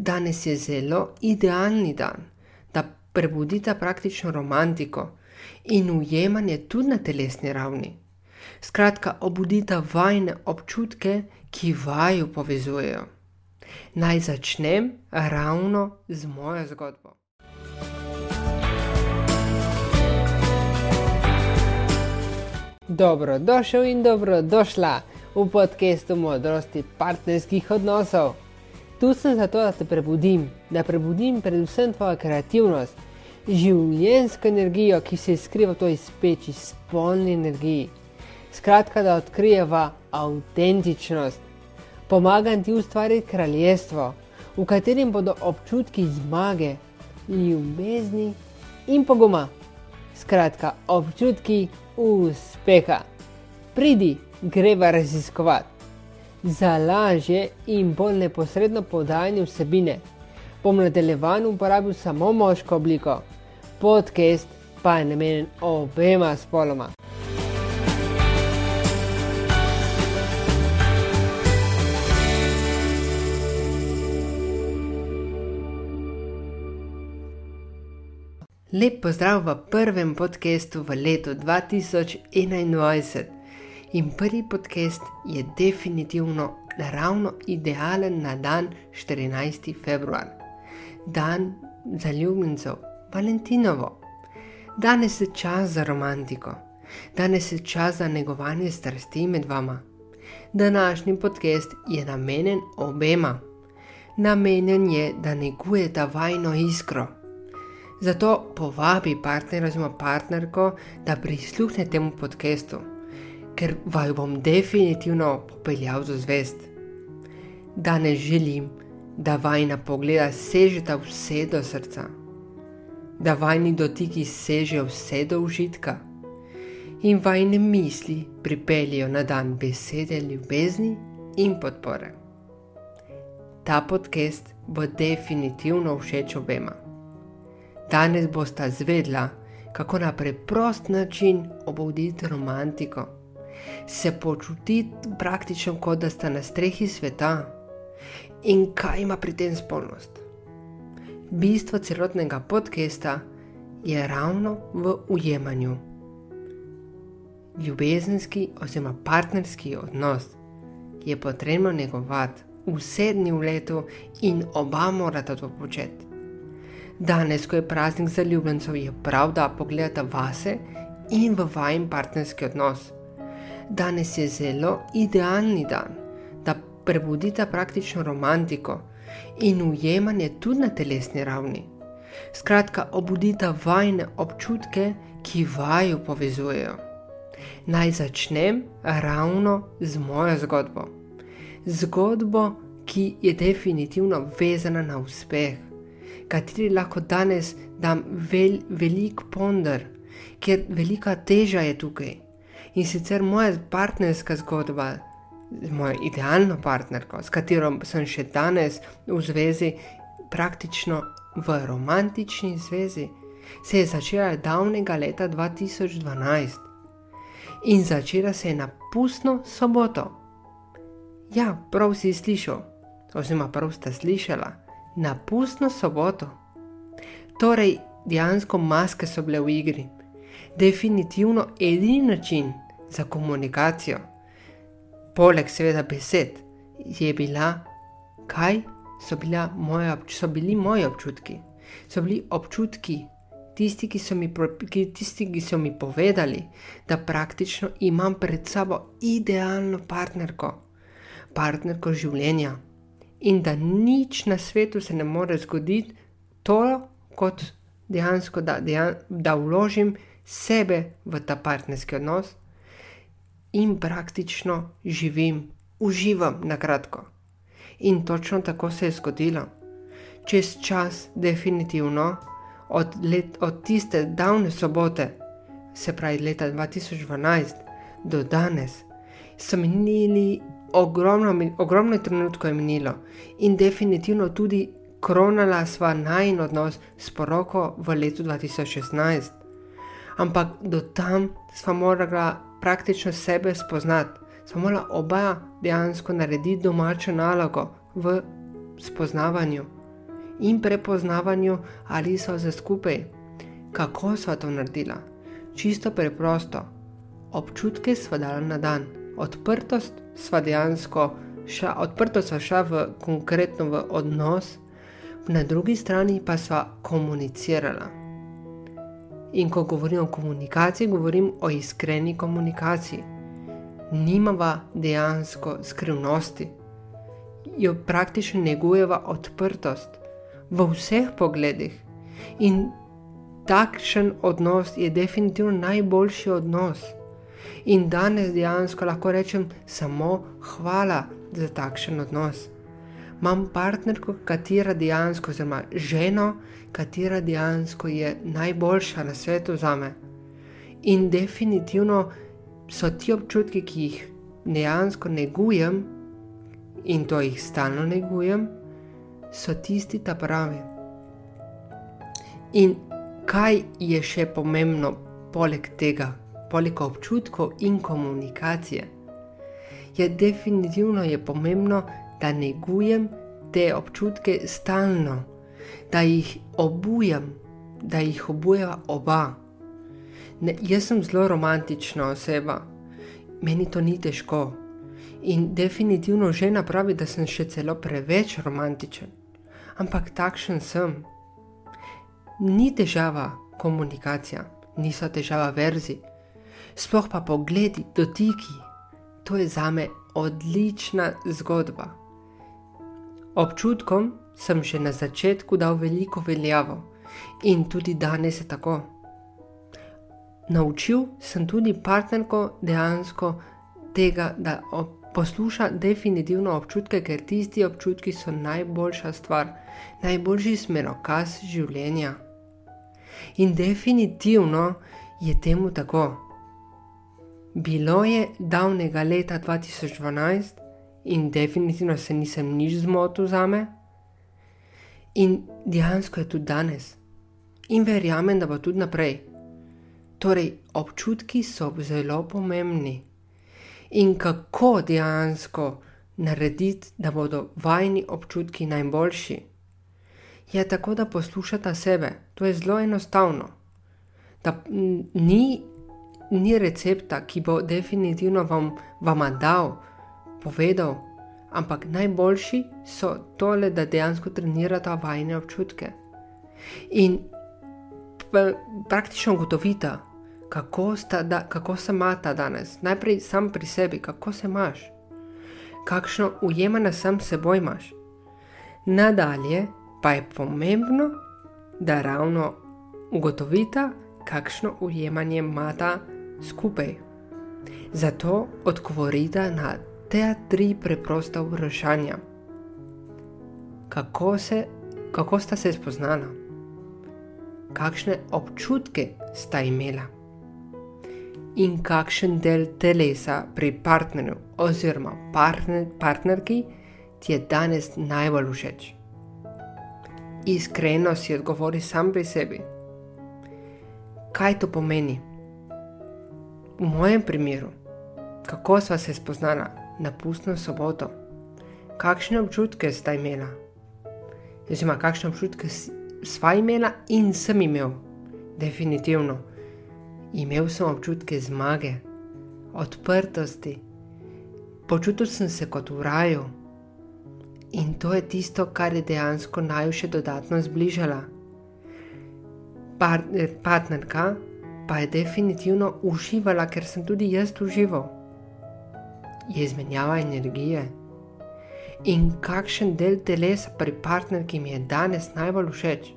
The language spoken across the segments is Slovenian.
Danes je zelo idealni dan, da prebudite praktično romantiko in ujemanje tudi na telesni ravni. Skratka, obudite vajne občutke, ki vaju povezujejo. Naj začnem ravno z mojo zgodbo. Dobrodošel in dobrodošla v podkastu modrosti partnerskih odnosov. Tu sem zato, da te prebudim, da prebudim predvsem tvojo kreativnost, življenjsko energijo, ki se skriva v toj speči, spolni energiji. Skratka, da odkrijeva avtentičnost. Pomagam ti ustvariti kraljestvo, v katerem bodo občutki zmage, ljubezni in poguma. Skratka, občutki uspeha. Pridi, greva raziskovati. Za lažje in bolj neposredno podajanje vsebine bom nadaljevan uporabil samo moško obliko, podcast pa je namenjen obema spoloma. Lep pozdrav v prvem podkastu v letu 2021. In prvi podcast je definitivno ravno idealen na dan 14. februar, dan zaljubljencev, Valentinovo. Danes je čas za romantiko, danes je čas za negovanje strasti med vama. Današnji podcast je namenjen obema. Namenjen je, da negujete vajno iskro. Zato povabi partnerja oziroma partnerko, da prisluhne temu podkastu, ker vaju bom definitivno popeljal za zvest. Danes želim, da vajna pogleda sežeta vse do srca, da vajni dotiki sežejo vse do užitka in vajne misli pripeljejo na dan besede ljubezni in podpore. Ta podcast bo definitivno všeč obema. Danes bosta zvedla, kako na preprost način obuditi romantiko, se počutiti praktično kot da sta na strehi sveta in kaj ima pri tem spolnost. Bistvo celotnega podcasta je ravno v ujemanju. Ljubezenski oziroma partnerski odnos je potrebno negovati vse dni v letu in oba morata to početi. Danes, ko je praznik za ljubljencev, je prav, da pogledate vase in v vajen partnerski odnos. Danes je zelo idealni dan, da prebudite praktično romantiko in ujemanje tudi na telesni ravni. Skratka, obudite vajne občutke, ki vaju povezujejo. Naj začnem ravno z mojo zgodbo. Zgodbo, ki je definitivno vezana na uspeh kateri lahko danes dam vel, velik ponder, ker velika teža je tukaj. In sicer moja partnerska zgodba, moja idealna partnerka, s katero sem še danes v zvezi, praktično v romantični zvezi, se je začela davnega leta 2012 in začela se je na pustno soboto. Ja, prav si slišal, oziroma prav sta slišala na pustno soboto. Torej, dejansko maske so bile v igri. Definitivno edini način za komunikacijo, poleg seveda besed, je bila, kaj so, bila moje, so bili moji občutki. So bili občutki tisti, ki so, mi, tisti, ki so mi povedali, da praktično imam pred sabo idealno partnerko, partnerko življenja in da nič na svetu se ne more zgoditi, to kot dejansko, da, dejan, da vložim sebe v ta partnerski odnos in praktično živim, uživam na kratko. In točno tako se je zgodilo. Čez čas, definitivno, od, let, od tiste davne sobote, se pravi leta 2012 do danes, so minili ogromno, ogromno trenutkov je minilo in definitivno tudi kronala sva najn odnos s poroko v letu 2016. Ampak do tam sva morala praktično sebe spoznati, sva morala oba dejansko narediti domačo nalogo v spoznavanju, in prepoznavanju, ali so za skupaj. Kako sva to naredila? Čisto preprosto. Občutke sva dala na dan, odprtost sva dejansko, ša, odprtost sva šla v konkretno v odnos, na drugi strani pa sva komunicirala. In ko govorim o komunikaciji, govorim o iskreni komunikaciji. Nimava dejansko skrivnosti, jo praktično negujeva odprtost v vseh pogledih. In takšen odnos je definitivno najboljši odnos. In danes dejansko lahko rečem samo hvala za takšen odnos. Imam partnerko, katera dejansko, oziroma ženo, katera dejansko je najboljša na svetu za me. In definitivno so ti občutki, ki jih dejansko negujem in to jih stalno negujem, so tisti ta pravi. In kaj je še pomembno, poleg tega, poleg občutkov in komunikacije? Je definitivno je pomembno, da negujem te občutke stalno, da jih obujam, da jih obujeva oba. Ne, jaz sem zelo romantična oseba, meni to ni težko. In definitivno žena pravi, da sem še celo preveč romantičen. Ampak takšen sem. Ni težava komunikacija, niso težava verzi, sploh pa pogledi, dotiki. To je za me odlična zgodba. Občutkom sem že na začetku dal veliko veljavo in tudi danes je tako. Naučil sem tudi partnerko dejansko tega, da posluša definitivno občutke, ker tisti občutki so najboljša stvar, najboljši smerokaz življenja. In definitivno je temu tako. Bilo je davnega leta 2012 in definitivno se nisem nič zmotil za me. In dejansko je tudi danes. In verjamem, da bo tudi naprej. Torej, občutki so zelo pomembni in kako dejansko narediti, da bodo vajni občutki najboljši. Je tako, da poslušate sebe, to je zelo enostavno. Da ni, ni recepta, ki bo definitivno vam, vam dal, povedal, ampak najboljši so tole, da dejansko trenirate vajne občutke. In praktično ugotovite, kako, da, kako se imata danes, najprej sam pri sebi, kako se imaš, kakšno ujemanje sam seboj imaš. Nadalje pa je pomembno, da ravno ugotovita, kakšno ujemanje imata skupaj. Zato odgovorite na te tri preprosta vprašanja. Kako, se, kako sta se spoznala? Kakšne občutke sta imela? in kakšen del telesa pri partnerju oziroma partner, partnerki ti je danes najbolj všeč. Iskreno si odgovori sam pri sebi. Kaj to pomeni? V mojem primeru, kako sva se spoznala na pustno soboto, kakšne občutke sta imela, oziroma kakšne občutke sva imela in sem imel, definitivno imel sem občutke zmage, odprtosti, počutil sem se kot v raju. In to je tisto, kar je dejansko naju še dodatno zbližala. Partnerka pa je definitivno uživala, ker sem tudi jaz užival. Je izmenjava energije. In kakšen del telesa pri partnerki mi je danes najbolj všeč?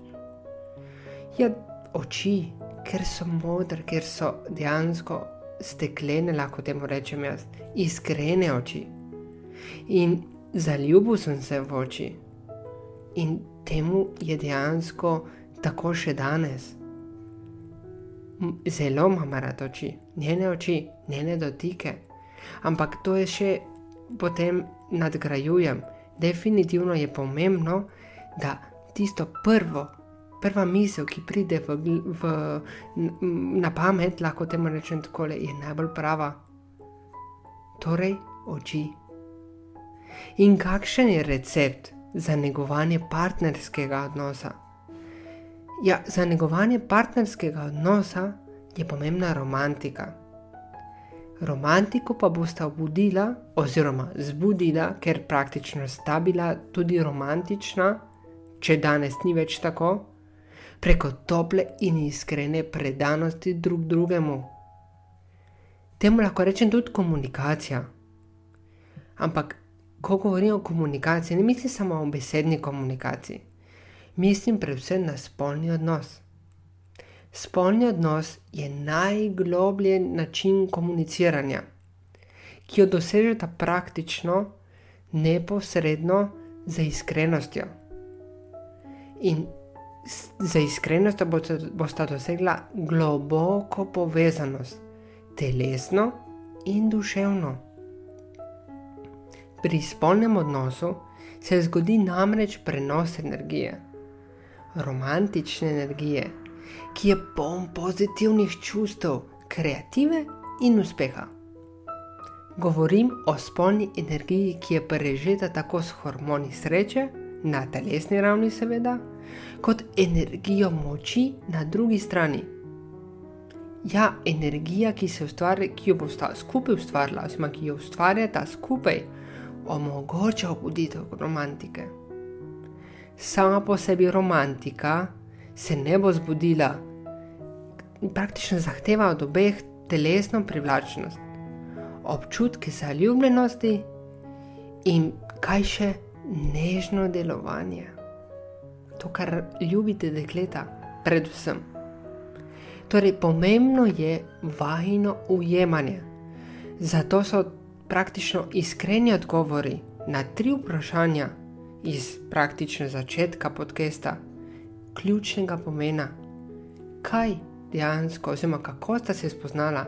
Ja, oči, ker so modre, ker so dejansko steklene, lahko temu rečem jaz, iskrene oči. In zaljubil sem se v oči. In temu je dejansko tako še danes. Zelo imam rad oči, njene oči, njene dotike. Ampak to je še potem nadgrajujem. Definitivno je pomembno, da tisto prvo, prva misel, ki pride v, v, na pamet, lahko temu rečem tako, je najbolj prava. Torej, oči. In kakšen je recept za negovanje partnerskega odnosa. Ja, za negovanje partnerskega odnosa je pomembna romantika. Romantiko pa bosta obudila, oziroma zbudila, ker praktično sta bila tudi romantična, če danes ni več tako, preko tople in iskrene predanosti drug drugemu. Temu lahko rečem tudi komunikacija. Ampak, ko govorim o komunikaciji, ne mislim samo o besedni komunikaciji, mislim predvsem na spolni odnos. Spolni odnos je najgloblji način komuniciranja, ki jo dosežete praktično, neposredno, z iskrenostjo. In za iskrenostjo boste dosegla globoko povezanost, telesno in duševno. Pri spolnem odnosu se zgodi namreč prenos energije, romantične energije ki je poln pozitivnih čustev, kreative in uspeha. Govorim o spolni energiji, ki je prežeta tako s hormoni sreče, na telesni ravni, seveda, kot energijo moči na drugi strani. Ja, energija, ki se ustvarja, ki jo bosta skupaj ustvarila, oziroma ki jo ustvarjata skupaj, omogoča obuditev romantike. Sama po sebi romantika se ne bo zbudila praktično zahteva od obeh telesno privlačnost, občutke zaljubljenosti in kaj še nežno delovanje. To, kar ljubite dekleta, predvsem. Torej, pomembno je vajno ujemanje. Zato so praktično iskreni odgovori na tri vprašanja iz praktično začetka podcasta ključnega pomena. Kaj dejansko, oziroma kako sta se spoznala,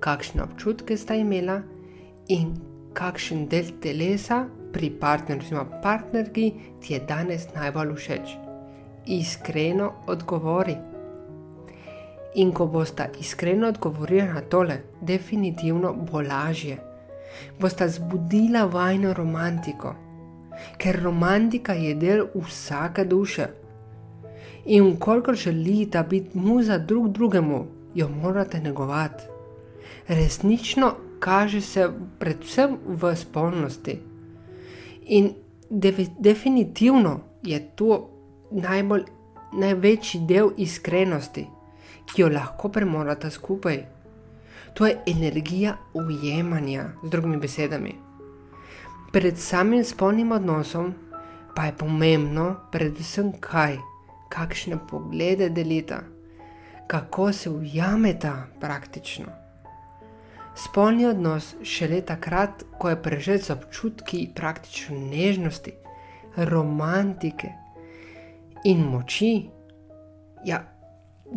kakšne občutke sta imela in kakšen del telesa pri partnerju, oziroma partnerki ti je danes najbolj všeč. Iskreno odgovori. In ko bosta iskreno odgovorila na tole, definitivno bo lažje. Bosta zbudila vajno romantiko, ker romantika je del vsake duše. In kolikor želite biti muza drug drugemu, jo morate negovati. Resnično kaže se predvsem v spolnosti. In de definitivno je to najbolj, največji del iskrenosti, ki jo lahko premorate skupaj. To je energija ujemanja, z drugimi besedami. Pred samim spolnim odnosom pa je pomembno, predvsem kaj kakšne poglede delita, kako se ujameta praktično. Spolni odnos šele takrat, ko je prežet z občutki praktične nežnosti, romantike in moči, ja,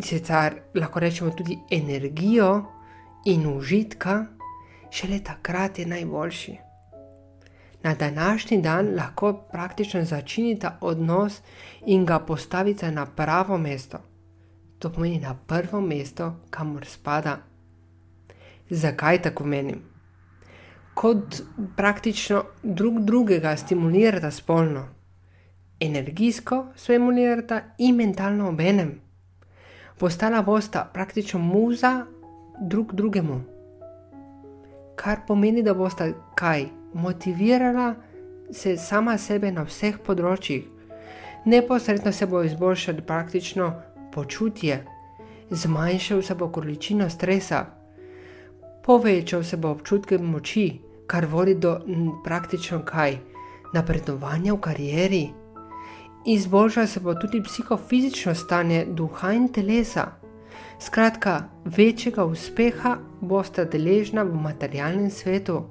sicer lahko rečemo tudi energijo in užitka, šele takrat je najboljši. Na današnji dan lahko praktično začnite odnos in ga postavite na pravo mesto. To pomeni na prvo mesto, kamor spada. Zakaj tako menim? Kot praktično drug drugega stimulirata spolno, energijsko stimulirata in mentalno obenem. Postala bosta praktično muza drug drugemu. Kar pomeni, da bosta kaj motivirala se sama sebe na vseh področjih. Neposredno se bo izboljšal praktično počutje, zmanjšal se bo količina stresa, povečal se bo občutke moči, kar vodi do praktično kaj napredovanja v karieri. Izboljša se bo tudi psihofizično stanje duha in telesa. Skratka, večjega uspeha boste deležna v materialnem svetu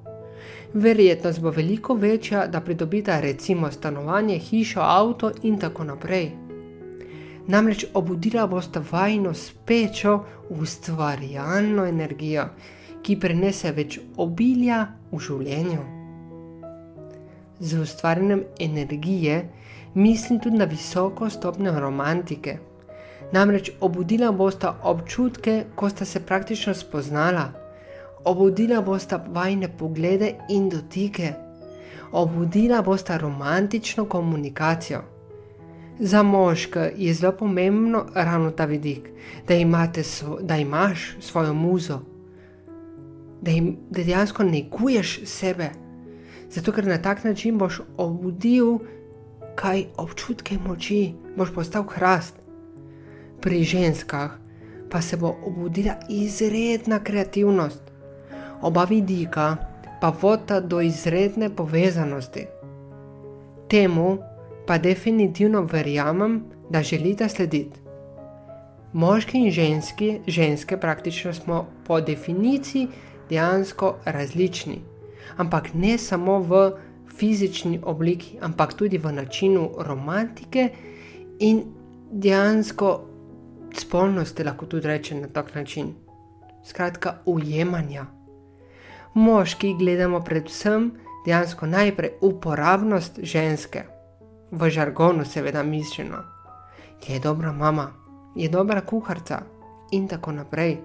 verjetnost bo veliko večja, da pridobite recimo stanovanje, hišo, avto in tako naprej. Namreč obudila boste vajno spečo ustvarjalno energijo, ki prenese več obilja v življenju. Z ustvarjanjem energije mislim tudi na visoko stopnjo romantike. Namreč obudila boste občutke, ko ste se praktično spoznala obudila bosta vajne poglede in dotike. obudila bosta romantično komunikacijo. Za moške je zelo pomembno ravno ta vidik, da, svo, da imaš svojo muzo, da, im, da dejansko neguješ sebe. Zato, ker na tak način boš obudil kaj občutke moči, boš postal hrast. Pri ženskah pa se bo obudila izredna kreativnost, oba vidika pa vota do izredne povezanosti. Temu pa definitivno verjamem, da želite slediti. Moški in ženski, ženske praktično smo po definiciji dejansko različni, ampak ne samo v fizični obliki, ampak tudi v načinu romantike in dejansko spolnosti, lahko tudi rečem na tak način. Skratka, ujemanja. Moški gledamo predvsem dejansko najprej uporabnost ženske, v žargonu seveda mišljeno. Je dobra mama, je dobra kuharica in tako naprej.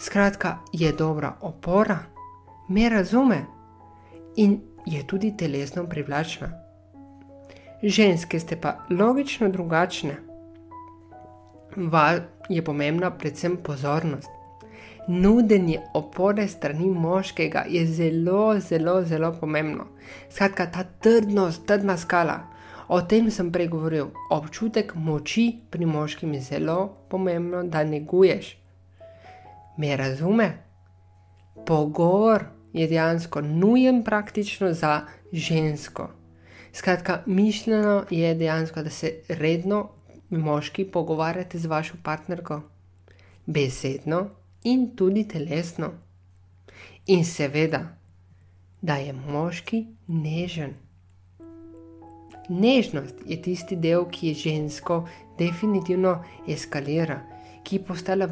Skratka, je dobra opora, me razume in je tudi telesno privlačna. Ženske ste pa logično drugačne. Val je pomembna predvsem pozornost. Nudenje opore strani moškega je zelo, zelo, zelo pomembno. Skratka, ta trdnost, trdna skala, o tem sem prej govoril. Občutek moči pri moškem je zelo pomembno, da neguješ. Me razume? Pogovor je dejansko nujen praktično za žensko. Skratka, mišljeno je dejansko, da se redno moški pogovarjate z vašo partnerko, besedno in tudi telesno. In seveda, da je moški nežen. Nežnost je tisti del, ki je žensko definitivno eskalira, ki postala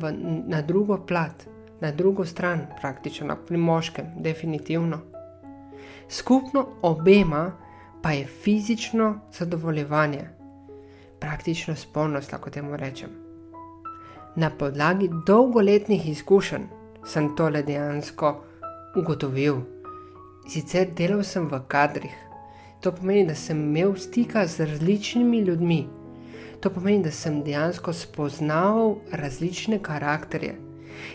na drugo plat na drugo stran, praktično pri moškem, definitivno. Skupno obema pa je fizično zadovoljevanje, praktično spolnost, lahko temu rečem. Na podlagi dolgoletnih izkušenj sem tole dejansko ugotovil. Sicer delal sem v kadrih, to pomeni, da sem imel stika z različnimi ljudmi. To pomeni, da sem dejansko spoznal različne karakterje,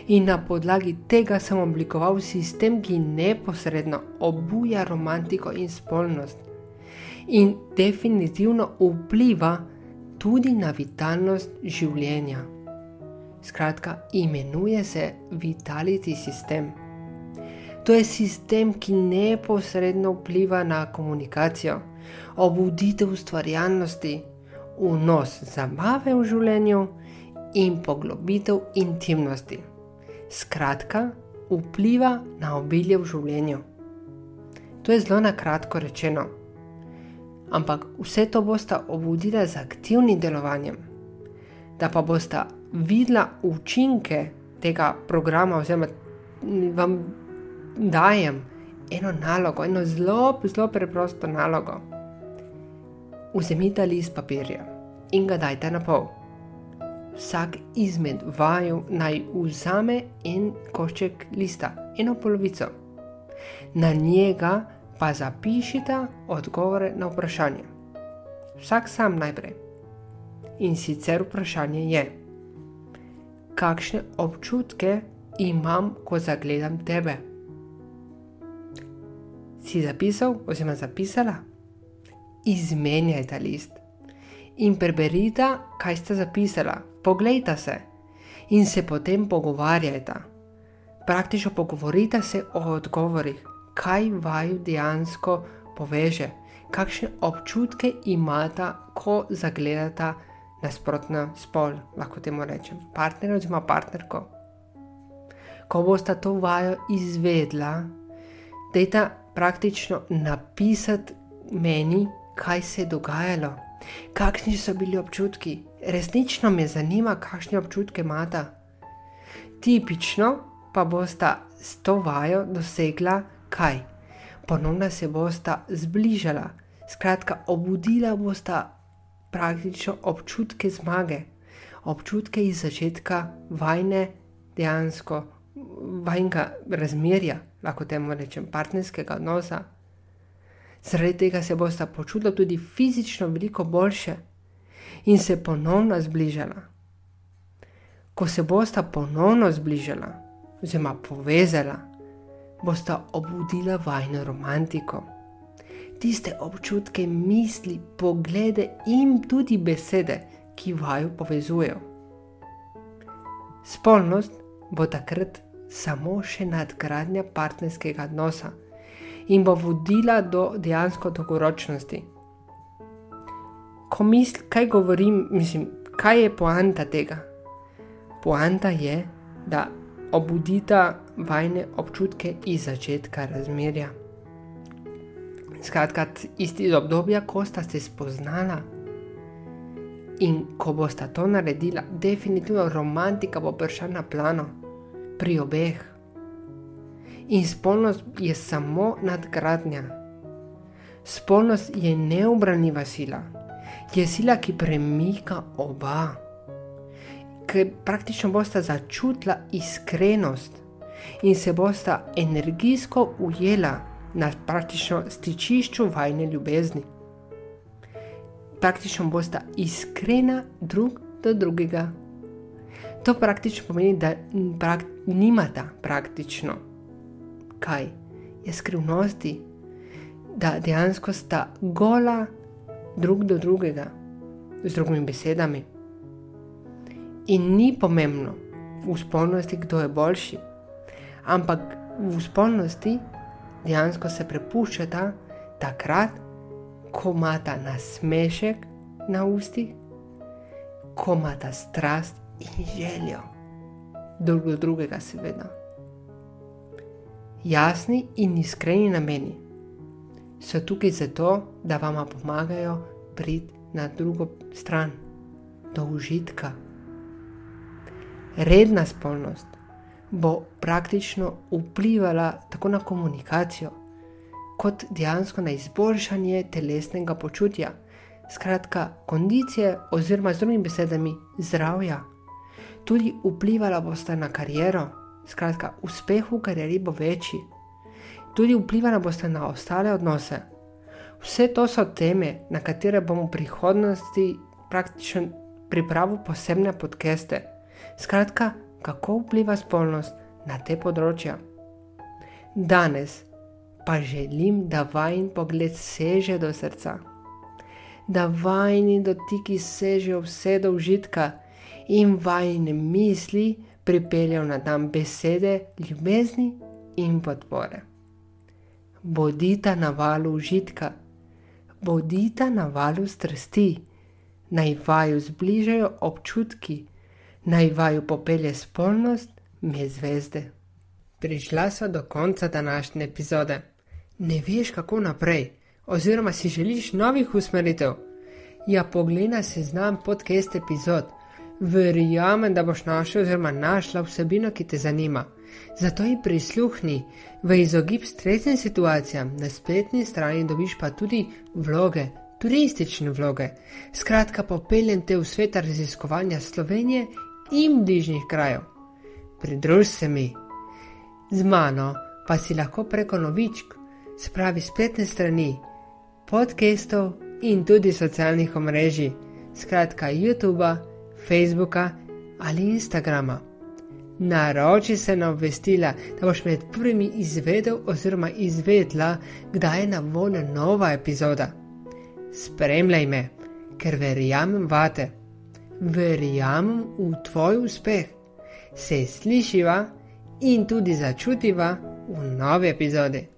In na podlagi tega sem oblikoval sistem, ki neposredno obuja romantiko in spolnost. In definitivno vpliva tudi na vitalnost življenja. Skratka, imenuje se Vitality System. To je sistem, ki neposredno vpliva na komunikacijo, obuditev ustvarjalnosti, vnos zabave v življenju in poglobitev intimnosti skratka, vpliva na obilje v življenju. To je zelo na kratko rečeno. Ampak vse to boste obudili z aktivnim delovanjem, da pa boste videla učinke tega programa, oziroma vam dajem eno nalogo, eno zelo, zelo preprosto nalogo. Vzemite list papirja in ga dajte na pol vsak izmed vaju naj vzame en košček lista, eno polovico. Na njega pa zapišite odgovore na vprašanje. Vsak sam najprej. In sicer vprašanje je, kakšne občutke imam, ko zagledam tebe? Si zapisal oziroma zapisala? Izmenjaj ta list in preberite, kaj ste zapisala, poglejte se in se potem pogovarjajte. Praktično pogovorite se o odgovorih, kaj vaju dejansko poveže, kakšne občutke imate, ko zagledate nasprotno spol, lahko temu rečem, partner oziroma partnerko. Ko boste to vajo izvedla, dajte praktično napisati meni, kaj se je dogajalo. Kakšni so bili občutki? Resnično me zanima, kakšne občutke imata. Tipično pa bosta s to vajo dosegla kaj? Ponovno se bosta zbližala, skratka, obudila bosta praktično občutke zmage, občutke iz začetka vajne, dejansko vajnega razmerja, lahko temu rečem, partnerskega odnosa. Zaradi tega se bosta počutila tudi fizično veliko boljše in se ponovno zbližala. Ko se bosta ponovno zbližala, oziroma povezala, bosta obudila vajno romantiko. Tiste občutke, misli, poglede in tudi besede, ki vaju povezujejo. Spolnost bo takrat samo še nadgradnja partnerskega odnosa in bo vodila do dejansko dolgoročnosti. Ko mislim, kaj govorim, mislim, kaj je poanta tega? Poanta je, da obudita vajne občutke iz začetka razmerja. Skratka, iz obdobja, ko sta se spoznala in ko bosta to naredila, definitivno romantika bo prišla na plano pri obeh. In spolnost je samo nadgradnja. Spolnost je neobranljiva sila, je sila, ki premika oba, ki praktično bosta začutila iskrenost in se bosta energijsko ujela na praktično stičišču vajne ljubezni. Praktično bosta iskrena drug do drugega. To praktično pomeni, da prak nimata praktično kaj je skrivnosti, da dejansko sta gola drug do drugega, z drugimi besedami. In ni pomembno v spolnosti, kdo je boljši, ampak v spolnosti dejansko se prepuščata takrat, ko imata nasmešek na ustih, ko imata strast in željo, drug do drugega, seveda. Jasni in iskreni nameni so tukaj zato, da vam pomagajo priti na drugo stran, do užitka. Redna spolnost bo praktično vplivala tako na komunikacijo, kot dejansko na izboljšanje telesnega počutja, skratka, kondicije, oziroma z drugimi besedami, zdravja. Tudi vplivala bosta na kariero, skratka, uspeh v karieri bo večji. Tudi vplivala bosta na ostale odnose. Vse to so teme, na katere bomo v prihodnosti praktično pripravili posebne podkeste. Skratka, kako vpliva spolnost na te področja. Danes pa želim, da vajen pogled seže do srca, da vajni dotiki sežejo vse do užitka in vajne misli pripeljajo na dan besede ljubezni in podpore. Bodita na valu užitka, bodita na valu strasti, naj vaju zbližajo občutki naj vaju popelje spolnost me zvezde. Prišla sva do konca današnje epizode. Ne veš, kako naprej, oziroma si želiš novih usmeritev. Ja, poglej se znam podcast epizod. Verjamem, da boš našel oziroma našla vsebino, ki te zanima. Zato ji prisluhni, v izogib stresnim situacijam na spletni strani dobiš pa tudi vloge, turistične vloge. Skratka, popeljem te v svet raziskovanja Slovenije in bližnjih krajev. Pridruž se mi. Z mano pa si lahko preko novičk, spravi spletne strani, podcastov in tudi socialnih omrežij, skratka YouTube, Facebooka ali Instagrama. Naroči se na obvestila, da boš med prvimi izvedel oziroma izvedla, kdaj je na voljo nova epizoda. Spremljaj me, ker verjamem vate verjamem v tvoj uspeh, se slišiva in tudi začutiva v novi epizodi.